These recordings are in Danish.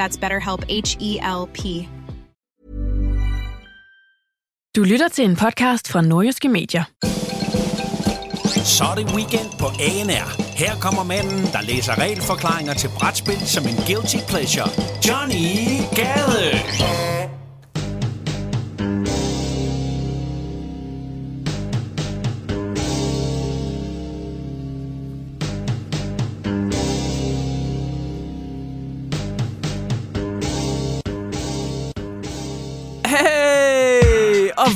That's BetterHelp H E L P. Du lytter til en podcast fra Nordjyske Medier. Så er det weekend på ANR. Her kommer manden, der læser regelforklaringer til brætspil som en guilty pleasure. Johnny Gade!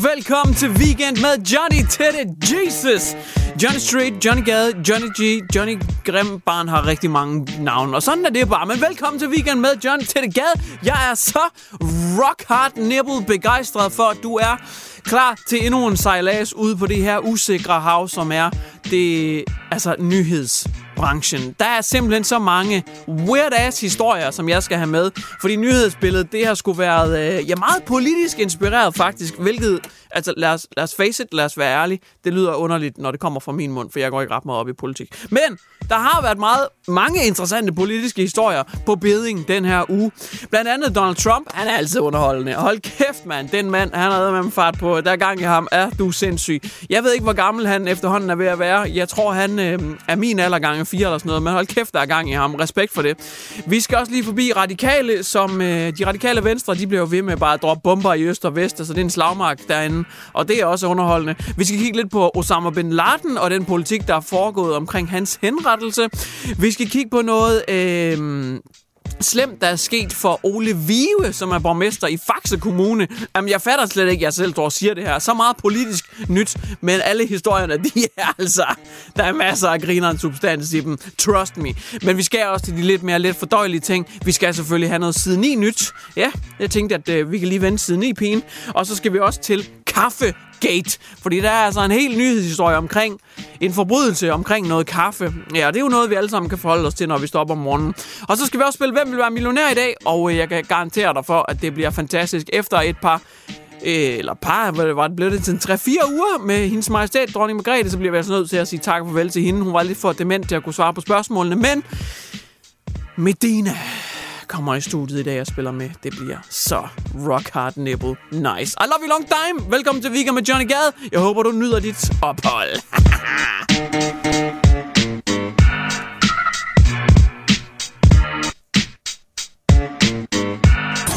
Velkommen til Weekend med Johnny Tette Jesus. Johnny Street, Johnny Gade, Johnny G, Johnny Grim Barn har rigtig mange navne. Og sådan er det bare. Men velkommen til Weekend med Johnny Tette Gade. Jeg er så rock hard nibble begejstret for, at du er klar til endnu en sejlads ude på det her usikre hav, som er det, altså nyheds branchen. Der er simpelthen så mange weird-ass historier, som jeg skal have med. Fordi nyhedsbilledet, det har skulle været øh, ja, meget politisk inspireret faktisk, hvilket, altså lad os, lad os face it, lad os være ærlige, det lyder underligt, når det kommer fra min mund, for jeg går ikke ret meget op i politik. Men der har været meget, mange interessante politiske historier på beding den her uge. Blandt andet Donald Trump, han er altid underholdende. Hold kæft, mand, den mand, han har med fart på. Der er gang i ham, er du sindssyg. Jeg ved ikke, hvor gammel han efterhånden er ved at være. Jeg tror, han øh, er min alder gange 4 eller sådan noget, men hold kæft, der er gang i ham. Respekt for det. Vi skal også lige forbi radikale, som øh, de radikale venstre, de bliver ved med bare at droppe bomber i øst og vest, så det er en slagmark derinde, og det er også underholdende. Vi skal kigge lidt på Osama Bin Laden og den politik, der er foregået omkring hans henrettelse. Vi skal kigge på noget... Øh, slemt, der er sket for Ole Vive, som er borgmester i Faxe Kommune. Jamen, jeg fatter slet ikke, jeg selv tror siger det her. Så meget politisk nyt, men alle historierne, de er altså... Der er masser af grineren substans i dem. Trust me. Men vi skal også til de lidt mere lidt fordøjelige ting. Vi skal selvfølgelig have noget side 9 nyt. Ja, jeg tænkte, at øh, vi kan lige vende side 9 pigen. Og så skal vi også til kaffe Gate. Fordi der er altså en helt nyhedshistorie omkring en forbrydelse omkring noget kaffe. Ja, det er jo noget, vi alle sammen kan forholde os til, når vi står op om morgenen. Og så skal vi også spille Hvem vil være millionær i dag? Og øh, jeg kan garantere dig for, at det bliver fantastisk efter et par øh, eller par, hvad var det blev det til 3-4 uger med hendes majestæt, dronning Margrethe, så bliver vi altså nødt til at sige tak og farvel til hende. Hun var lidt for dement til at kunne svare på spørgsmålene, men Medina kommer i studiet i dag og spiller med. Det bliver så rock hard nipple nice. I love you long time. Velkommen til Weekend med Johnny Gade. Jeg håber, du nyder dit ophold.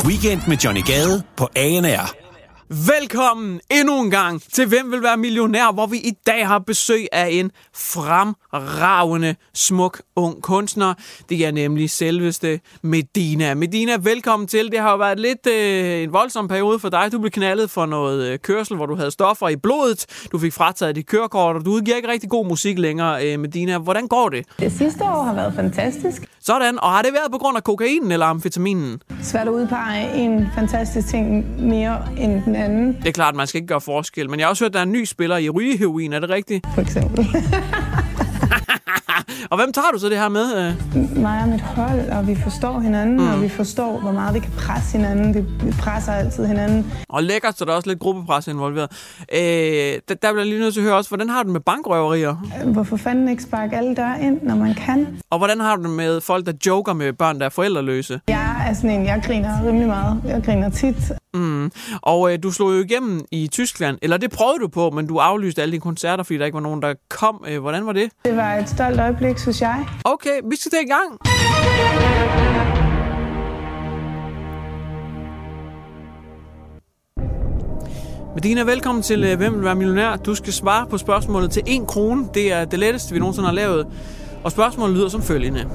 Weekend med Johnny Gade på ANR. Velkommen endnu en gang til Hvem vil være millionær, hvor vi i dag har besøg af en fremragende, smuk, ung kunstner. Det er nemlig selveste Medina. Medina, velkommen til. Det har jo været lidt øh, en voldsom periode for dig. Du blev knaldet for noget øh, kørsel, hvor du havde stoffer i blodet. Du fik frataget dit kørekort, og du udgiver ikke rigtig god musik længere, øh, Medina. Hvordan går det? Det sidste år har været fantastisk. Sådan, og har det været på grund af kokainen eller amfetaminen? Svært at udpege en fantastisk ting mere end den anden, Det er klart, man skal ikke gøre forskel, men jeg har også hørt, at der er en ny spiller i rygeheroin, er det rigtigt? for eksempel. Og hvem tager du så det her med? øh? Mig og mit hold, og vi forstår hinanden, mm. og vi forstår, hvor meget vi kan presse hinanden. Vi, presser altid hinanden. Og lækkert, så der er også lidt gruppepres involveret. Øh, der, der bliver lige nødt til at høre også, hvordan har du det med bankrøverier? Hvorfor fanden ikke sparke alle døre ind, når man kan? Og hvordan har du det med folk, der joker med børn, der er forældreløse? Jeg er sådan en, jeg griner rimelig meget. Jeg griner tit. Mm. Og øh, du slog jo igennem i Tyskland, eller det prøvede du på, men du aflyste alle dine koncerter, fordi der ikke var nogen, der kom. Øh, hvordan var det? Det var et stolt øjeblik, synes jeg. Okay, vi skal til i gang. Medina, velkommen til øh, Hvem vil være millionær? Du skal svare på spørgsmålet til 1 krone. Det er det letteste, vi nogensinde har lavet. Og spørgsmålet lyder som følgende.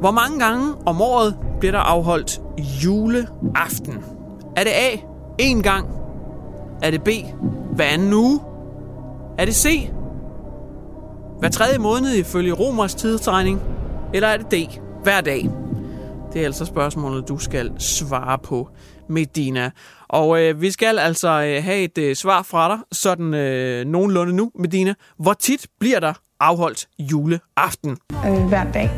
Hvor mange gange om året bliver der afholdt juleaften? Er det A, en gang? Er det B, hver anden uge? Er det C, hver tredje måned ifølge romers tidsregning? Eller er det D, hver dag? Det er altså spørgsmålet, du skal svare på, Medina. Og øh, vi skal altså øh, have et øh, svar fra dig, sådan øh, nogenlunde nu, Medina. Hvor tit bliver der afholdt juleaften? Øh, hver dag.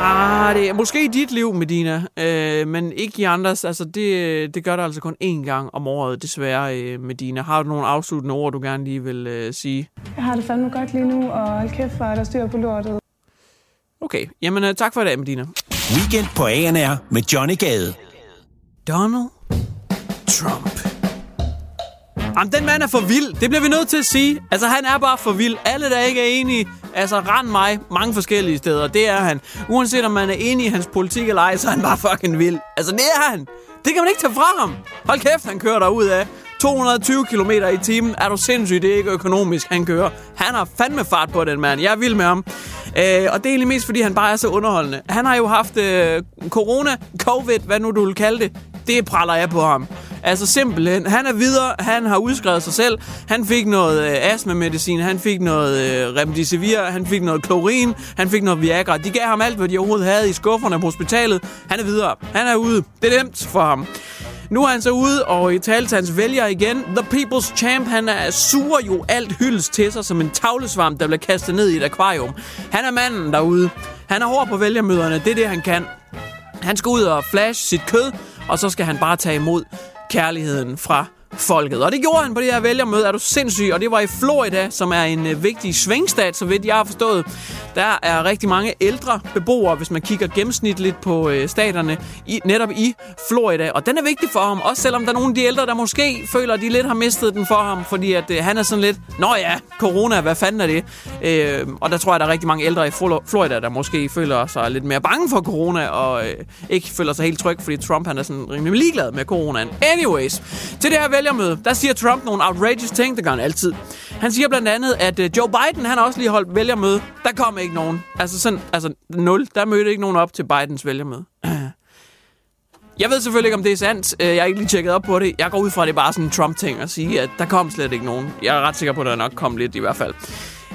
Ah, det er måske i dit liv, Medina, øh, men ikke i andres. Altså, det, det gør det altså kun én gang om året, desværre, øh, Medina. Har du nogle afsluttende ord, du gerne lige vil øh, sige? Jeg har det fandme godt lige nu, og hold kæft, hvor er der styr på lortet. Okay, jamen øh, tak for i dag, Medina. Weekend på ANR med Johnny Gade. Donald Trump. Jamen, den mand er for vild. Det bliver vi nødt til at sige. Altså, han er bare for vild. Alle, der ikke er enige, altså, rend mig mange forskellige steder. Det er han. Uanset om man er enig i hans politik eller ej, så er han bare fucking vild. Altså, det er han. Det kan man ikke tage fra ham. Hold kæft, han kører derud af. 220 km i timen. Er du sindssyg? Det er ikke økonomisk, han kører. Han har fandme fart på den mand. Jeg er vild med ham. Øh, og det er egentlig mest, fordi han bare er så underholdende. Han har jo haft øh, corona, covid, hvad nu du vil kalde det. Det praller jeg på ham. Altså simpelthen, han er videre, han har udskrevet sig selv, han fik noget øh, astma-medicin, han fik noget øh, remdesivir, han fik noget klorin, han fik noget Viagra. De gav ham alt, hvad de overhovedet havde i skufferne på hospitalet. Han er videre, han er ude. Det er nemt for ham. Nu er han så ude og i tale hans vælger igen. The People's Champ, han er suger jo alt hyldes til sig som en tavlesvamp, der bliver kastet ned i et akvarium. Han er manden derude. Han er hård på vælgermøderne, det er det, han kan. Han skal ud og flash sit kød, og så skal han bare tage imod kærligheden fra folket. Og det gjorde han på det her vælgermøde. Er du sindssyg? Og det var i Florida, som er en øh, vigtig svingstat, så vidt jeg har forstået. Der er rigtig mange ældre beboere, hvis man kigger gennemsnitligt på øh, staterne, i, netop i Florida. Og den er vigtig for ham, også selvom der er nogle af de ældre, der måske føler, at de lidt har mistet den for ham, fordi at øh, han er sådan lidt, nå ja, corona, hvad fanden er det? Øh, og der tror jeg, der er rigtig mange ældre i Florida, der måske føler sig lidt mere bange for corona, og øh, ikke føler sig helt tryg, fordi Trump han er sådan rimelig ligeglad med coronaen. Anyways, til det her vælgermøde, der siger Trump nogle outrageous ting, det gør han altid. Han siger blandt andet, at øh, Joe Biden, han har også lige holdt vælgermøde. Der kom ikke nogen. Altså sådan, altså nul. Der mødte ikke nogen op til Bidens vælgermøde. Jeg ved selvfølgelig ikke, om det er sandt. Øh, jeg har ikke lige tjekket op på det. Jeg går ud fra, at det er bare sådan en Trump-ting at sige, at der kom slet ikke nogen. Jeg er ret sikker på, at der nok kom lidt i hvert fald.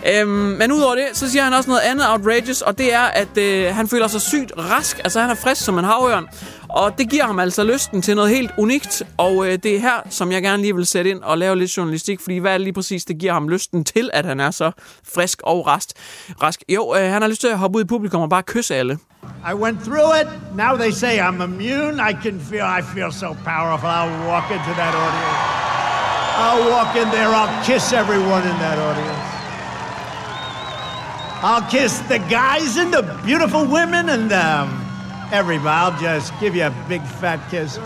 Øhm, men udover det, så siger han også noget andet outrageous, og det er, at øh, han føler sig sygt rask. Altså, han er frisk som en havørn. Og det giver ham altså lysten til noget helt unikt. Og øh, det er her, som jeg gerne lige vil sætte ind og lave lidt journalistik. Fordi hvad er det lige præcis, det giver ham lysten til, at han er så frisk og rask? rask. Jo, øh, han har lyst til at hoppe ud i publikum og bare kysse alle. I went through it. Now they say I'm immune. I can feel, I feel so powerful. I'll walk into that audience. I'll walk in there. I'll kiss everyone in that audience. I'll kiss the guys and the beautiful women and um, everybody. I'll just give you a big fat kiss.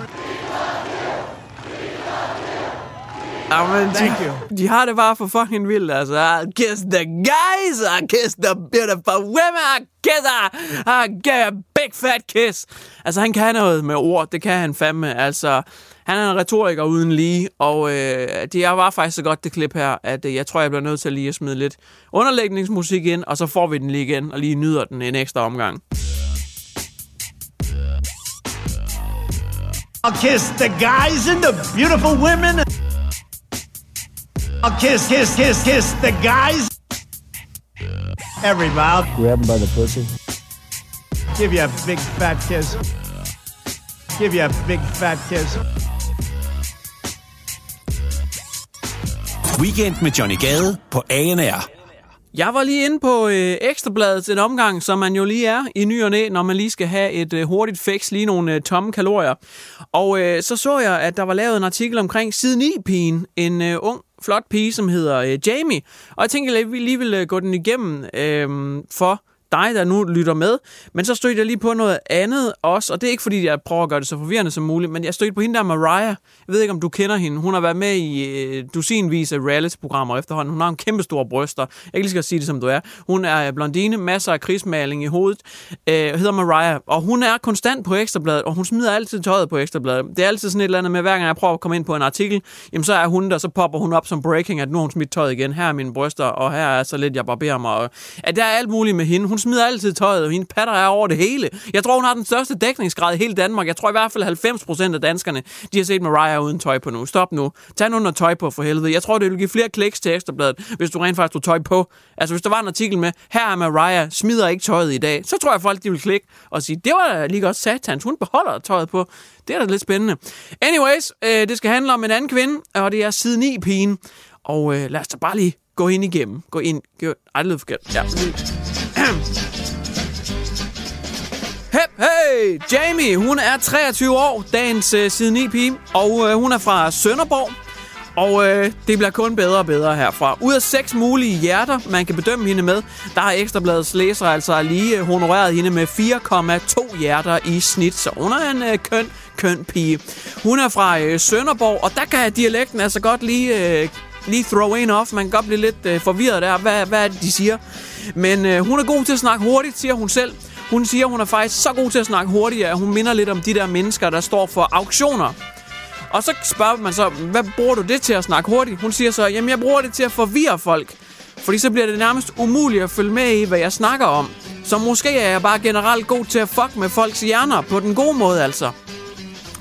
Amen, Thank de, you. De har det bare for fucking vildt, altså. I'll kiss the guys, I'll kiss the beautiful women, I'll kiss her, I'll give a big fat kiss. Altså, han kan noget med ord, det kan han fandme. Altså, han er en retoriker uden lige, og øh, det er var faktisk så godt det klip her, at øh, jeg tror, jeg bliver nødt til lige at smide lidt underlægningsmusik ind, og så får vi den lige igen, og lige nyder den en ekstra omgang. I'll kiss the guys and the beautiful women. I'll kiss, kiss, kiss, kiss the guys. Everybody. I'll Grab him by the pussy. give you a big fat kiss. Give you a big fat kiss. Weekend med Johnny Gade på ANR. Jeg var lige inde på øh, Ekstrabladet en omgang, som man jo lige er i ny og næ, når man lige skal have et øh, hurtigt fix, lige nogle øh, tomme kalorier. Og øh, så så jeg, at der var lavet en artikel omkring siden i pigen en øh, ung, flot pige, som hedder øh, Jamie. Og jeg tænkte, at vi lige ville øh, gå den igennem, øh, for dig, der nu lytter med. Men så stødte jeg lige på noget andet også, og det er ikke fordi, jeg prøver at gøre det så forvirrende som muligt, men jeg stødte på hende der Mariah. Jeg ved ikke, om du kender hende. Hun har været med i øh, dusinvis af reality-programmer efterhånden. Hun har en kæmpe store bryster. Jeg kan lige skal sige det, som du er. Hun er øh, blondine, masser af krigsmaling i hovedet, øh, hedder Mariah, og hun er konstant på Ekstrabladet, og hun smider altid tøjet på Ekstrabladet. Det er altid sådan et eller andet med, hver gang jeg prøver at komme ind på en artikel, jamen så er hun der, så popper hun op som breaking, at nu har hun smidt tøjet igen. Her er mine bryster, og her er så lidt, jeg barberer mig. Og, at der er alt muligt med hende. Hun smider altid tøjet, og hendes patter er over det hele. Jeg tror, hun har den største dækningsgrad i hele Danmark. Jeg tror i hvert fald 90 procent af danskerne, de har set Mariah uden tøj på nu. Stop nu. Tag nu noget tøj på for helvede. Jeg tror, det vil give flere kliks til Ekstrabladet, hvis du rent faktisk tog tøj på. Altså, hvis der var en artikel med, her er Mariah, smider ikke tøjet i dag, så tror jeg, folk de vil klikke og sige, det var da lige godt satans, hun beholder tøjet på. Det er da lidt spændende. Anyways, øh, det skal handle om en anden kvinde, og det er side 9 pigen. Og øh, lad os da bare lige gå ind igennem. Gå ind. Gå, ej, det lyder forkert. Ja. Hep, hey! Jamie, hun er 23 år, dagens øh, siden i pige, og øh, hun er fra Sønderborg. Og øh, det bliver kun bedre og bedre herfra. Ud af seks mulige hjerter, man kan bedømme hende med, der har Ekstrabladets læser altså lige øh, honoreret hende med 4,2 hjerter i snit. Så hun er en øh, køn, køn pige. Hun er fra øh, Sønderborg, og der kan dialekten altså godt lige, øh, lige throw en off. Man kan godt blive lidt øh, forvirret der. Hvad, hvad er det, de siger? Men øh, hun er god til at snakke hurtigt, siger hun selv. Hun siger, hun er faktisk så god til at snakke hurtigt, at hun minder lidt om de der mennesker, der står for auktioner. Og så spørger man så, hvad bruger du det til at snakke hurtigt? Hun siger så, jamen jeg bruger det til at forvirre folk. Fordi så bliver det nærmest umuligt at følge med i, hvad jeg snakker om. Så måske er jeg bare generelt god til at fuck med folks hjerner på den gode måde altså.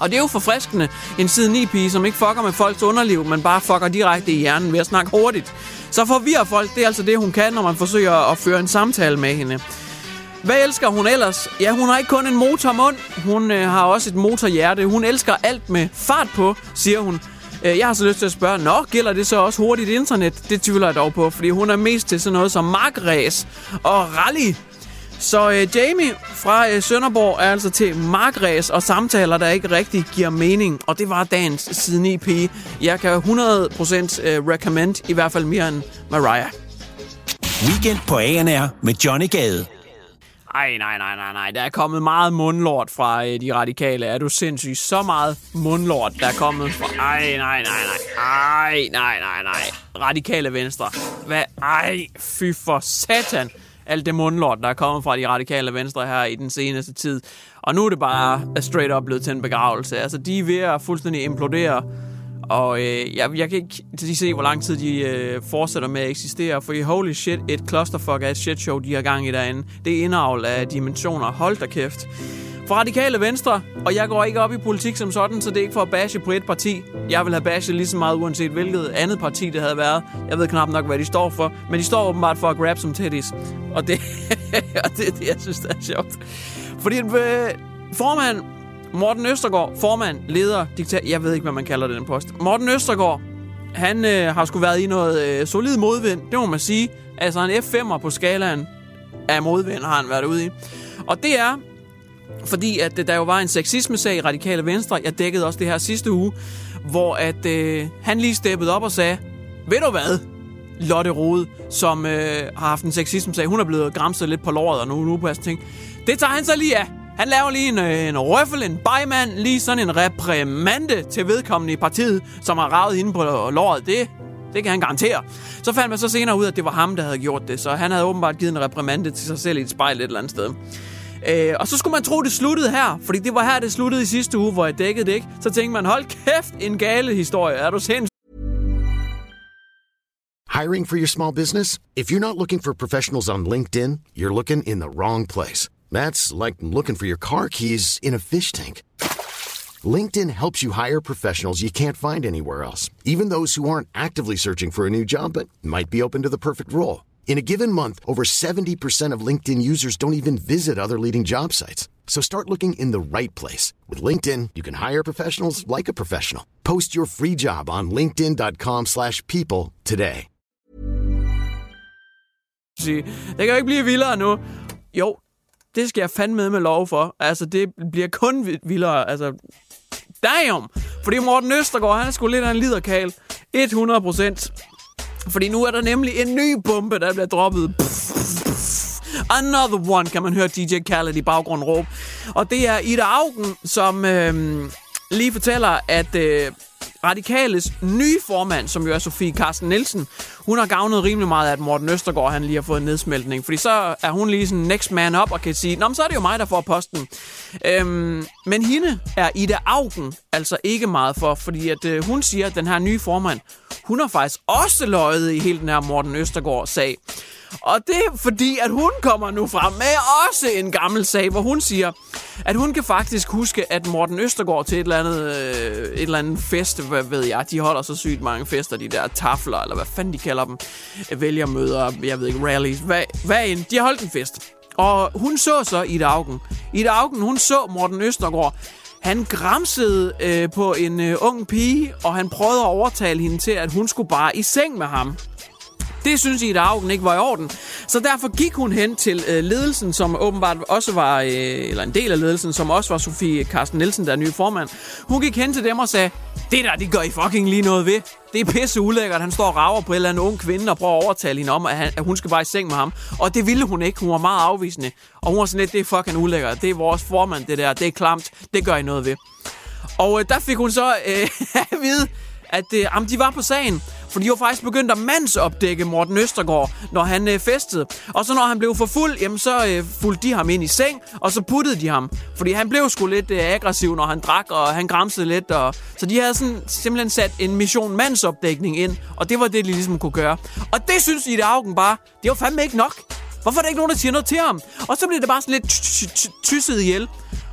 Og det er jo forfriskende, en siden 9 pige, som ikke fucker med folks underliv, men bare fucker direkte i hjernen ved at snakke hurtigt. Så forvirrer folk, det er altså det, hun kan, når man forsøger at føre en samtale med hende. Hvad elsker hun ellers? Ja, hun har ikke kun en motormund, hun øh, har også et motorhjerte. Hun elsker alt med fart på, siger hun. Øh, jeg har så lyst til at spørge, nå, gælder det så også hurtigt internet? Det tvivler jeg dog på, fordi hun er mest til sådan noget som markræs og rally. Så øh, Jamie fra øh, Sønderborg er altså til markræs og samtaler, der ikke rigtig giver mening. Og det var dagens siden IP. Jeg kan 100% øh, recommend, i hvert fald mere end Mariah. Weekend på ANR med Johnny Gade. Ej, nej, nej, nej, nej. Der er kommet meget mundlort fra øh, de radikale. Er du sindssyg? Så meget mundlort, der er kommet fra... Ej, nej, nej, nej. Ej, nej, nej, nej. Radikale venstre. Hvad? Ej, fy for satan. Alt det mundlort, der er kommet fra de radikale venstre her i den seneste tid. Og nu er det bare straight up blevet til en begravelse. Altså, de er ved at fuldstændig implodere. Og øh, jeg, jeg kan ikke lige se, hvor lang tid de øh, fortsætter med at eksistere, for i holy shit, et clusterfuck af et shit show, de har gang i derinde. Det er indavl af dimensioner. Hold da kæft. For radikale venstre, og jeg går ikke op i politik som sådan, så det er ikke for at bashe på et parti. Jeg vil have bashet lige så meget, uanset hvilket andet parti det havde været. Jeg ved knap nok, hvad de står for, men de står åbenbart for at grab som teddies. Og det, og det er det, jeg synes, det er sjovt. Fordi øh, formand Morten Østergaard, formand, leder, diktator, jeg ved ikke, hvad man kalder den post. Morten Østergaard, han øh, har sgu været i noget øh, solid modvind, det må man sige. Altså en F5'er på skalaen af modvind har han været ude i. Og det er, fordi at øh, der jo var en sexisme-sag i Radikale Venstre, jeg dækkede også det her sidste uge, hvor at øh, han lige steppede op og sagde, ved du hvad, Lotte Rode, som øh, har haft en sexisme-sag, hun er blevet gramset lidt på låret og nu, nu på ting. Det tager han så lige af. Han laver lige en, øh, en røffel, en bejmand, lige sådan en reprimande til vedkommende i partiet, som har ravet hende på låret. Det, det kan han garantere. Så fandt man så senere ud, at det var ham, der havde gjort det, så han havde åbenbart givet en reprimande til sig selv i et spejl et eller andet sted. Øh, og så skulle man tro, det sluttede her, fordi det var her, det sluttede i sidste uge, hvor jeg dækkede det ikke. Så tænkte man, hold kæft, en gale historie. Er du sindssyg? Hiring for your small business? If you're not looking for professionals on LinkedIn, you're looking in the wrong place. That's like looking for your car keys in a fish tank. LinkedIn helps you hire professionals you can't find anywhere else, even those who aren't actively searching for a new job but might be open to the perfect role. In a given month, over 70% of LinkedIn users don't even visit other leading job sites. So start looking in the right place. With LinkedIn, you can hire professionals like a professional. Post your free job on linkedin.com slash people today. Det kan jo ikke blive vildere nu. Jo, det skal jeg fandme med med lov for. Altså, det bliver kun vildere. Altså, damn! Fordi Morten Østergaard, han er sgu lidt af en liderkal. 100 procent. Fordi nu er der nemlig en ny bombe, der bliver droppet. Another one, kan man høre DJ Khaled i baggrunden råbe. Og det er Ida Augen, som øh, lige fortæller, at... Øh, Radikales nye formand, som jo er Sofie Carsten Nielsen, hun har gavnet rimelig meget at Morten Østergaard han lige har fået en nedsmeltning. Fordi så er hun lige sådan next man up og kan sige, Nå, men så er det jo mig, der får posten. Øhm, men hende er Ida Augen altså ikke meget for, fordi at, øh, hun siger, at den her nye formand, hun har faktisk også løjet i hele den her Morten Østergaard-sag. Og det er fordi, at hun kommer nu frem med også en gammel sag, hvor hun siger, at hun kan faktisk huske, at Morten Østergaard til et eller andet, øh, et eller andet fest, hvad ved jeg, de holder så sygt mange fester, de der tafler, eller hvad fanden de kalder dem, vælgermøder, jeg ved ikke, rallies, hvad, hvad end, de har holdt en fest. Og hun så så i Augen. I Augen, hun så Morten Østergaard, han græmsede øh, på en øh, ung pige, og han prøvede at overtale hende til, at hun skulle bare i seng med ham. Det synes Ida Augen ikke var i orden. Så derfor gik hun hen til øh, ledelsen, som åbenbart også var, øh, eller en del af ledelsen, som også var Sofie Carsten Nielsen, der er nye formand. Hun gik hen til dem og sagde, det der, det gør I fucking lige noget ved. Det er pisse ulækkert. Han står og rager på en eller anden ung kvinde og prøver at overtale hende om, at, han, at hun skal bare i seng med ham. Og det ville hun ikke. Hun var meget afvisende. Og hun var sådan lidt, det er fucking ulækkert. Det er vores formand, det der. Det er klamt. Det gør I noget ved. Og øh, der fik hun så øh, at vide, at øh, jamen, de var på sagen. For de var faktisk begyndt at mandsopdække Morten Østergaard, når han øh, festede. Og så når han blev for fuld, jamen, så øh, fulgte de ham ind i seng, og så puttede de ham. Fordi han blev sgu lidt øh, aggressiv, når han drak, og han græmsede lidt. Og... Så de havde sådan, simpelthen sat en mission mandsopdækning ind, og det var det, de ligesom kunne gøre. Og det synes I, det Augen bare, det var fandme ikke nok. Hvorfor er der ikke nogen, der siger noget til ham? Og så blev det bare sådan lidt tysset ihjel.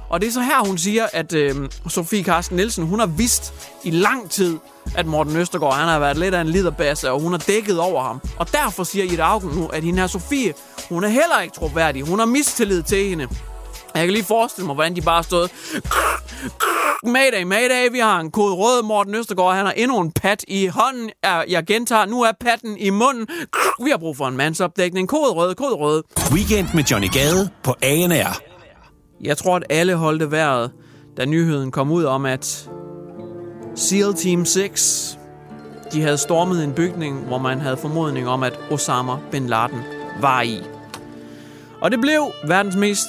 Og det er så her, hun siger, at øh, Sofie Carsten Nielsen, hun har vidst i lang tid, at Morten Østergaard han har været lidt af en liderbasse, og hun har dækket over ham. Og derfor siger Ida Augen nu, at hende her Sofie, hun er heller ikke troværdig. Hun har mistillid til hende. Jeg kan lige forestille mig, hvordan de bare stod. Mayday, mayday, vi har en kode rød. Morten Østergaard, han har endnu en pat i hånden. Jeg gentager, nu er patten i munden. Vi har brug for en mandsopdækning. Kode rød, kode rød. Weekend med Johnny Gade på ANR. Jeg tror, at alle holdte vejret, da nyheden kom ud om, at SEAL Team 6 de havde stormet en bygning, hvor man havde formodning om, at Osama Bin Laden var i. Og det blev verdens mest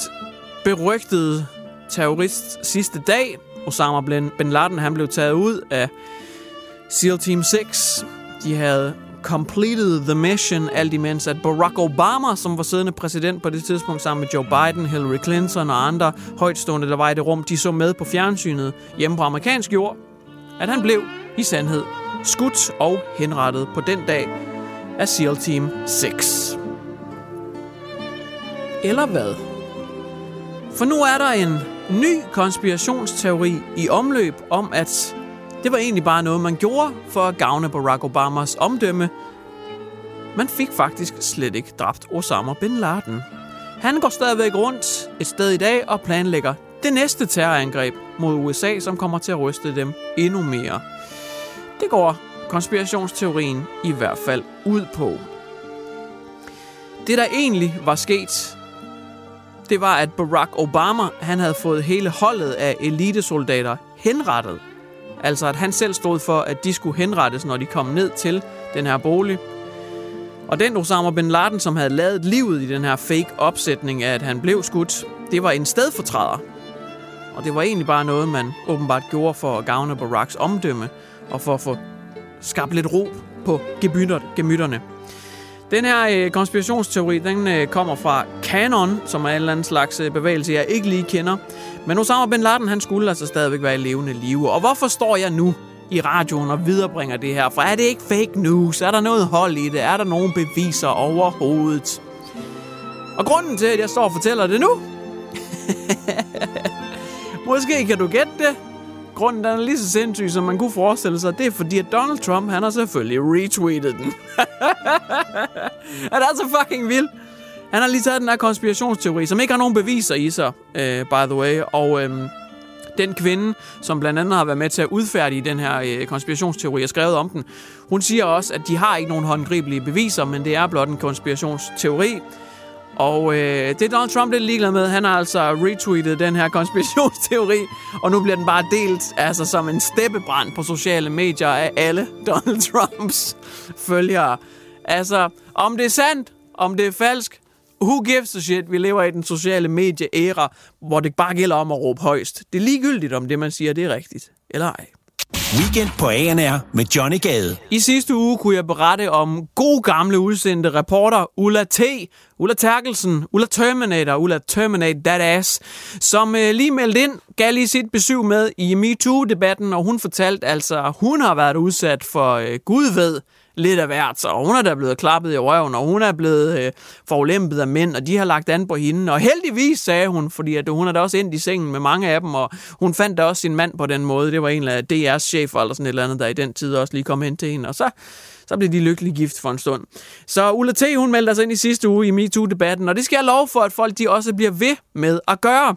berygtede terrorist sidste dag. Osama Bin Laden han blev taget ud af SEAL Team 6. De havde completed the mission, alt imens at Barack Obama, som var siddende præsident på det tidspunkt sammen med Joe Biden, Hillary Clinton og andre højtstående, der var i det rum, de så med på fjernsynet hjemme på amerikansk jord, at han blev i sandhed skudt og henrettet på den dag af SEAL Team 6. Eller hvad? For nu er der en ny konspirationsteori i omløb om, at det var egentlig bare noget, man gjorde for at gavne Barack Obamas omdømme. Man fik faktisk slet ikke dræbt Osama Bin Laden. Han går stadigvæk rundt et sted i dag og planlægger det næste terrorangreb mod USA, som kommer til at ryste dem endnu mere. Det går konspirationsteorien i hvert fald ud på. Det, der egentlig var sket, det var, at Barack Obama han havde fået hele holdet af elitesoldater henrettet Altså at han selv stod for, at de skulle henrettes, når de kom ned til den her bolig. Og den Osama Bin Laden, som havde lavet livet i den her fake opsætning af, at han blev skudt, det var en stedfortræder. Og det var egentlig bare noget, man åbenbart gjorde for at gavne Baraks omdømme, og for at få skabt lidt ro på gemytterne. Den her øh, konspirationsteori, den øh, kommer fra Canon, som er en eller anden slags øh, bevægelse, jeg ikke lige kender. Men Osama Bin Laden, han skulle altså stadigvæk være i levende live. Og hvorfor står jeg nu i radioen og viderebringer det her? For er det ikke fake news? Er der noget hold i det? Er der nogen beviser overhovedet? Og grunden til, at jeg står og fortæller det nu, måske kan du gætte det, grunden den er lige så sindssyg, som man kunne forestille sig. Det er fordi, at Donald Trump, han har selvfølgelig retweetet den. er det altså fucking vildt? Han har lige taget den her konspirationsteori, som ikke har nogen beviser i sig, uh, by the way. Og uh, den kvinde, som blandt andet har været med til at udfærdige den her uh, konspirationsteori og skrevet om den, hun siger også, at de har ikke nogen håndgribelige beviser, men det er blot en konspirationsteori. Og øh, det er Donald Trump lidt ligeglad med. Han har altså retweetet den her konspirationsteori, og nu bliver den bare delt altså som en steppebrand på sociale medier af alle Donald Trumps følgere. Altså, om det er sandt, om det er falsk, who gives a shit? Vi lever i den sociale medie-æra, hvor det bare gælder om at råbe højst. Det er ligegyldigt, om det, man siger, det er rigtigt. Eller ej. Weekend på ANR med Johnny Gade. I sidste uge kunne jeg berette om god gamle udsendte reporter Ulla T. Ulla Terkelsen, Ulla Terminator, Ulla Terminate That Ass, som øh, lige meldte ind, gav lige sit besøg med i MeToo-debatten, og hun fortalte altså, at hun har været udsat for øh, Gud ved lidt af hvert, og hun er da blevet klappet i røven, og hun er blevet øh, forulæmpet af mænd, og de har lagt an på hende. Og heldigvis, sagde hun, fordi at hun er da også ind i sengen med mange af dem, og hun fandt da også sin mand på den måde. Det var en af DR's chefer eller sådan et eller andet, der i den tid også lige kom hen til hende. Og så så blev de lykkelig gift for en stund. Så Ulla T. hun meldte sig ind i sidste uge i MeToo-debatten, og det skal jeg love for, at folk de også bliver ved med at gøre.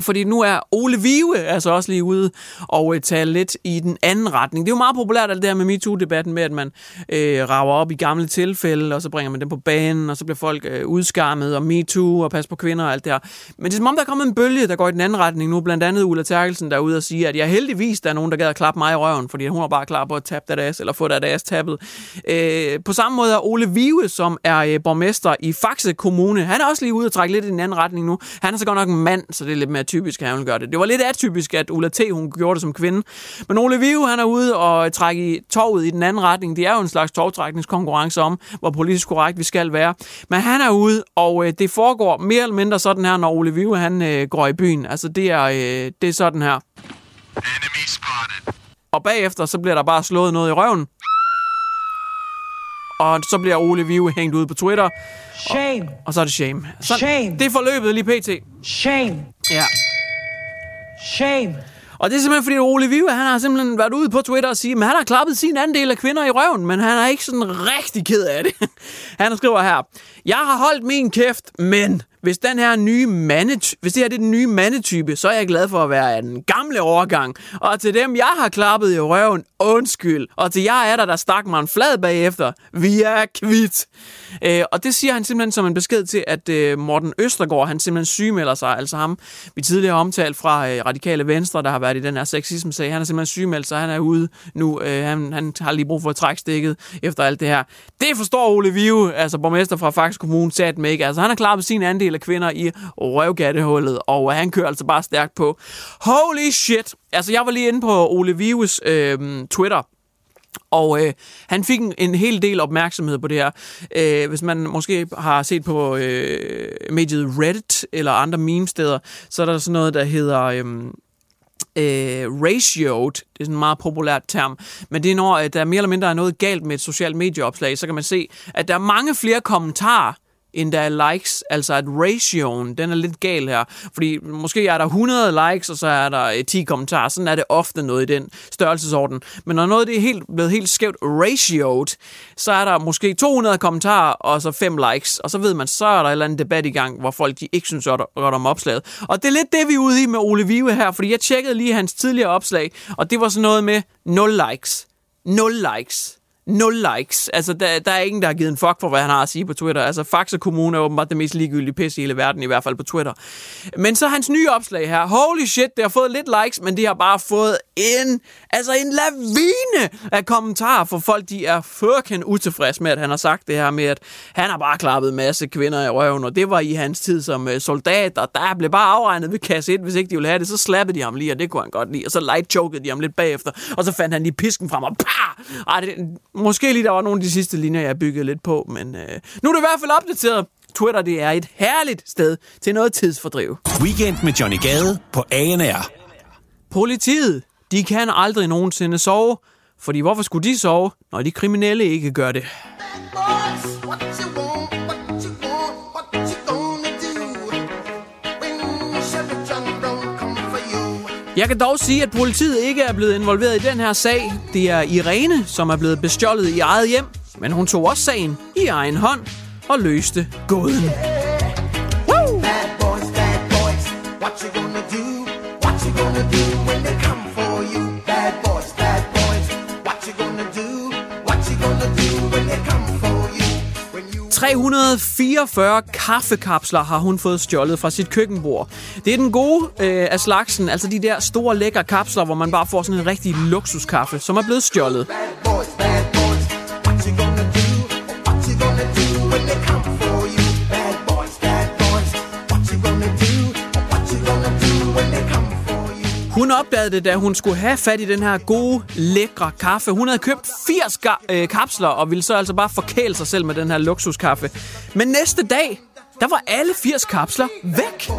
Fordi nu er Ole Vive altså også lige ude og øh, tale lidt i den anden retning. Det er jo meget populært alt det her med MeToo-debatten med, at man øh, rager op i gamle tilfælde, og så bringer man dem på banen, og så bliver folk øh, udskammet, og MeToo, og pas på kvinder og alt det her. Men det er som om, der er kommet en bølge, der går i den anden retning nu. Blandt andet Ulla Terkelsen, der er ude og sige, at jeg heldigvis, der er nogen, der gad at klappe mig i røven, fordi hun er bare klar på at tabe det ass, eller få det ass tappet. Øh, på samme måde er Ole Vive, som er øh, borgmester i Faxe Kommune, han er også lige ude og trække lidt i den anden retning nu. Han er så godt nok en mand, så det er lidt mere typisk, at han vil gøre det. Det var lidt atypisk, at Ulla T. hun gjorde det som kvinde. Men Ole Vive, han er ude og trække i toget i den anden retning. Det er jo en slags togtrækningskonkurrence om, hvor politisk korrekt vi skal være. Men han er ude, og øh, det foregår mere eller mindre sådan her, når Ole Vive, han øh, går i byen. Altså, det er, øh, det er sådan her. Enemy spotted. Og bagefter, så bliver der bare slået noget i røven. Og så bliver Ole Vive hængt ud på Twitter. Shame. Og, og så er det shame. Så, Shame. Det er forløbet lige pt. Shame. Ja. Shame. Og det er simpelthen fordi Ole Vive, han har simpelthen været ude på Twitter og sige, at han har klappet sin andel af kvinder i røven, men han er ikke sådan rigtig ked af det. Han skriver her, jeg har holdt min kæft, men hvis den her nye hvis det her det er den nye mandetype, så er jeg glad for at være af den gamle overgang. Og til dem, jeg har klappet i røven, undskyld. Og til jer er der, der stak mig en flad bagefter. Vi er kvitt. Øh, og det siger han simpelthen som en besked til, at øh, Morten Østergaard, han simpelthen sygemelder sig. Altså ham, vi tidligere har omtalt fra øh, Radikale Venstre, der har været i den her sexisme-sag. Han er simpelthen sygemeldt sig. Han er ude nu. Øh, han, han har lige brug for at trække stikket efter alt det her. Det forstår Ole Vive, altså borgmester fra Faxe Kommune, sat med ikke. Altså han har klappet sin andel af kvinder i røvgattehullet, og han kører altså bare stærkt på. Holy shit! Altså jeg var lige inde på Ole Vives øh, Twitter, og øh, han fik en, en hel del opmærksomhed på det her. Øh, hvis man måske har set på øh, mediet Reddit eller andre meme-steder, så er der sådan noget, der hedder... Øh, øh, ratioed, det er sådan en meget populært term, men det er når at der mere eller mindre er noget galt med et socialt medieopslag, så kan man se, at der er mange flere kommentarer, end der er likes, altså at ratioen, den er lidt gal her. Fordi måske er der 100 likes, og så er der øh, 10 kommentarer. Sådan er det ofte noget i den størrelsesorden. Men når noget det er helt, blevet helt skævt ratioet, så er der måske 200 kommentarer, og så 5 likes. Og så ved man, så er der et eller andet debat i gang, hvor folk de ikke synes godt om opslaget. Og det er lidt det, vi er ude i med Ole Vive her, fordi jeg tjekkede lige hans tidligere opslag, og det var sådan noget med 0 likes. 0 likes nul likes. Altså, der, der er ingen, der har givet en fuck for, hvad han har at sige på Twitter. Altså, Faxe Kommune er åbenbart det mest ligegyldige pis i hele verden, i hvert fald på Twitter. Men så hans nye opslag her. Holy shit, det har fået lidt likes, men det har bare fået en, altså en lavine af kommentarer, for folk, de er fucking utilfredse med, at han har sagt det her med, at han har bare klappet en masse kvinder i røven, og det var i hans tid som øh, soldat, og der blev bare afregnet ved kasse 1, hvis ikke de ville have det, så slappede de ham lige, og det kunne han godt lide, og så light chokede de ham lidt bagefter, og så fandt han lige pisken frem, og pah! Ej, det, Måske lige der var nogle af de sidste linjer, jeg byggede lidt på, men øh, nu er det i hvert fald opdateret. Twitter, det er et herligt sted til noget tidsfordriv. Weekend med Johnny Gade på ANR. Politiet, de kan aldrig nogensinde sove, fordi hvorfor skulle de sove, når de kriminelle ikke gør det? Jeg kan dog sige, at politiet ikke er blevet involveret i den her sag. Det er Irene, som er blevet bestjålet i eget hjem, men hun tog også sagen i egen hånd og løste gåden. Woo! Bad boys, bad boys, what you gonna do? What you gonna do 344 kaffekapsler har hun fået stjålet fra sit køkkenbord. Det er den gode øh, af slagsen, altså de der store lækre kapsler, hvor man bare får sådan en rigtig luksuskaffe, som er blevet stjålet. Bad boys, Hun opdagede det, da hun skulle have fat i den her gode, lækre kaffe. Hun havde købt 80 ga- øh, kapsler, og ville så altså bare forkæle sig selv med den her luksuskaffe. Men næste dag, der var alle 80 kapsler væk.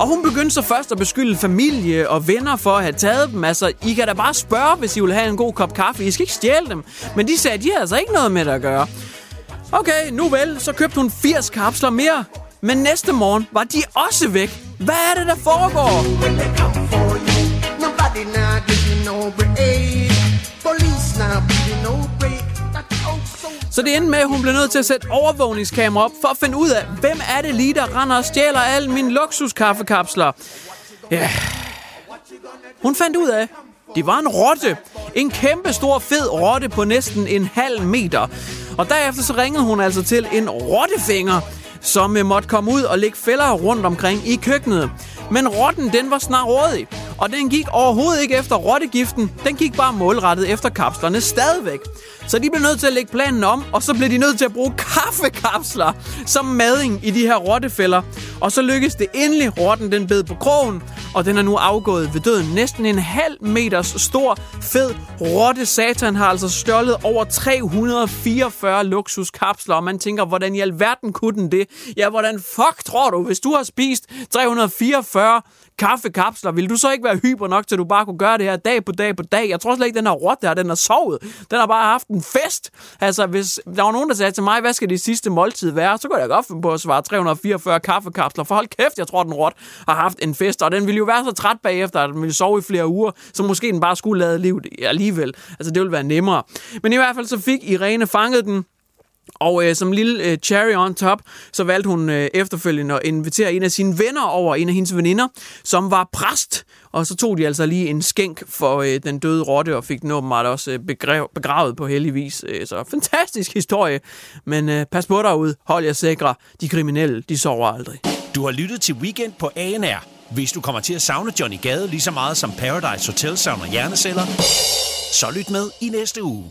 Og hun begyndte så først at beskylde familie og venner for at have taget dem. Altså, I kan da bare spørge, hvis I vil have en god kop kaffe. I skal ikke stjæle dem. Men de sagde, at de havde altså ikke noget med det at gøre. Okay, nu vel, så købte hun 80 kapsler mere. Men næste morgen var de også væk. Hvad er det, der foregår? Så det endte med, at hun blev nødt til at sætte overvågningskamera op for at finde ud af, hvem er det lige, der render og stjæler alle mine luksuskaffekapsler. Ja. Hun fandt ud af, det var en rotte. En kæmpe stor fed rotte på næsten en halv meter. Og derefter så ringede hun altså til en rottefinger, som øh, måtte komme ud og lægge fælder rundt omkring i køkkenet. Men rotten, den var snart rådig, og den gik overhovedet ikke efter rottegiften. Den gik bare målrettet efter kapslerne stadigvæk. Så de blev nødt til at lægge planen om, og så blev de nødt til at bruge kaffekapsler som mading i de her rottefælder. Og så lykkedes det endelig. Rotten den bed på krogen, og den er nu afgået ved døden. Næsten en halv meters stor, fed rotte satan har altså stjålet over 344 luksuskapsler, og man tænker, hvordan i alverden kunne den det? Ja, hvordan fuck tror du, hvis du har spist 344 kaffekapsler, vil du så ikke være hyper nok, til du bare kunne gøre det her dag på dag på dag? Jeg tror slet ikke, den her rotte her, den har sovet. Den har bare haft en fest. Altså, hvis der var nogen, der sagde til mig, hvad skal det sidste måltid være, så kunne jeg godt finde på at svare 344 kaffekapsler. For hold kæft, jeg tror, den rot har haft en fest, og den ville jo være så træt bagefter, at den ville sove i flere uger, så måske den bare skulle lade livet alligevel. Altså, det ville være nemmere. Men i hvert fald så fik Irene fanget den, og øh, som lille øh, cherry on top, så valgte hun øh, efterfølgende at invitere en af sine venner over, en af hendes veninder, som var præst. Og så tog de altså lige en skænk for øh, den døde rotte, og fik den åbenbart også øh, begrav, begravet på heldig vis. Øh, så fantastisk historie. Men øh, pas på derude, hold jer sikre. De kriminelle, de sover aldrig. Du har lyttet til Weekend på ANR. Hvis du kommer til at savne Johnny Gade lige så meget som Paradise Hotel savner hjerneceller, så lyt med i næste uge.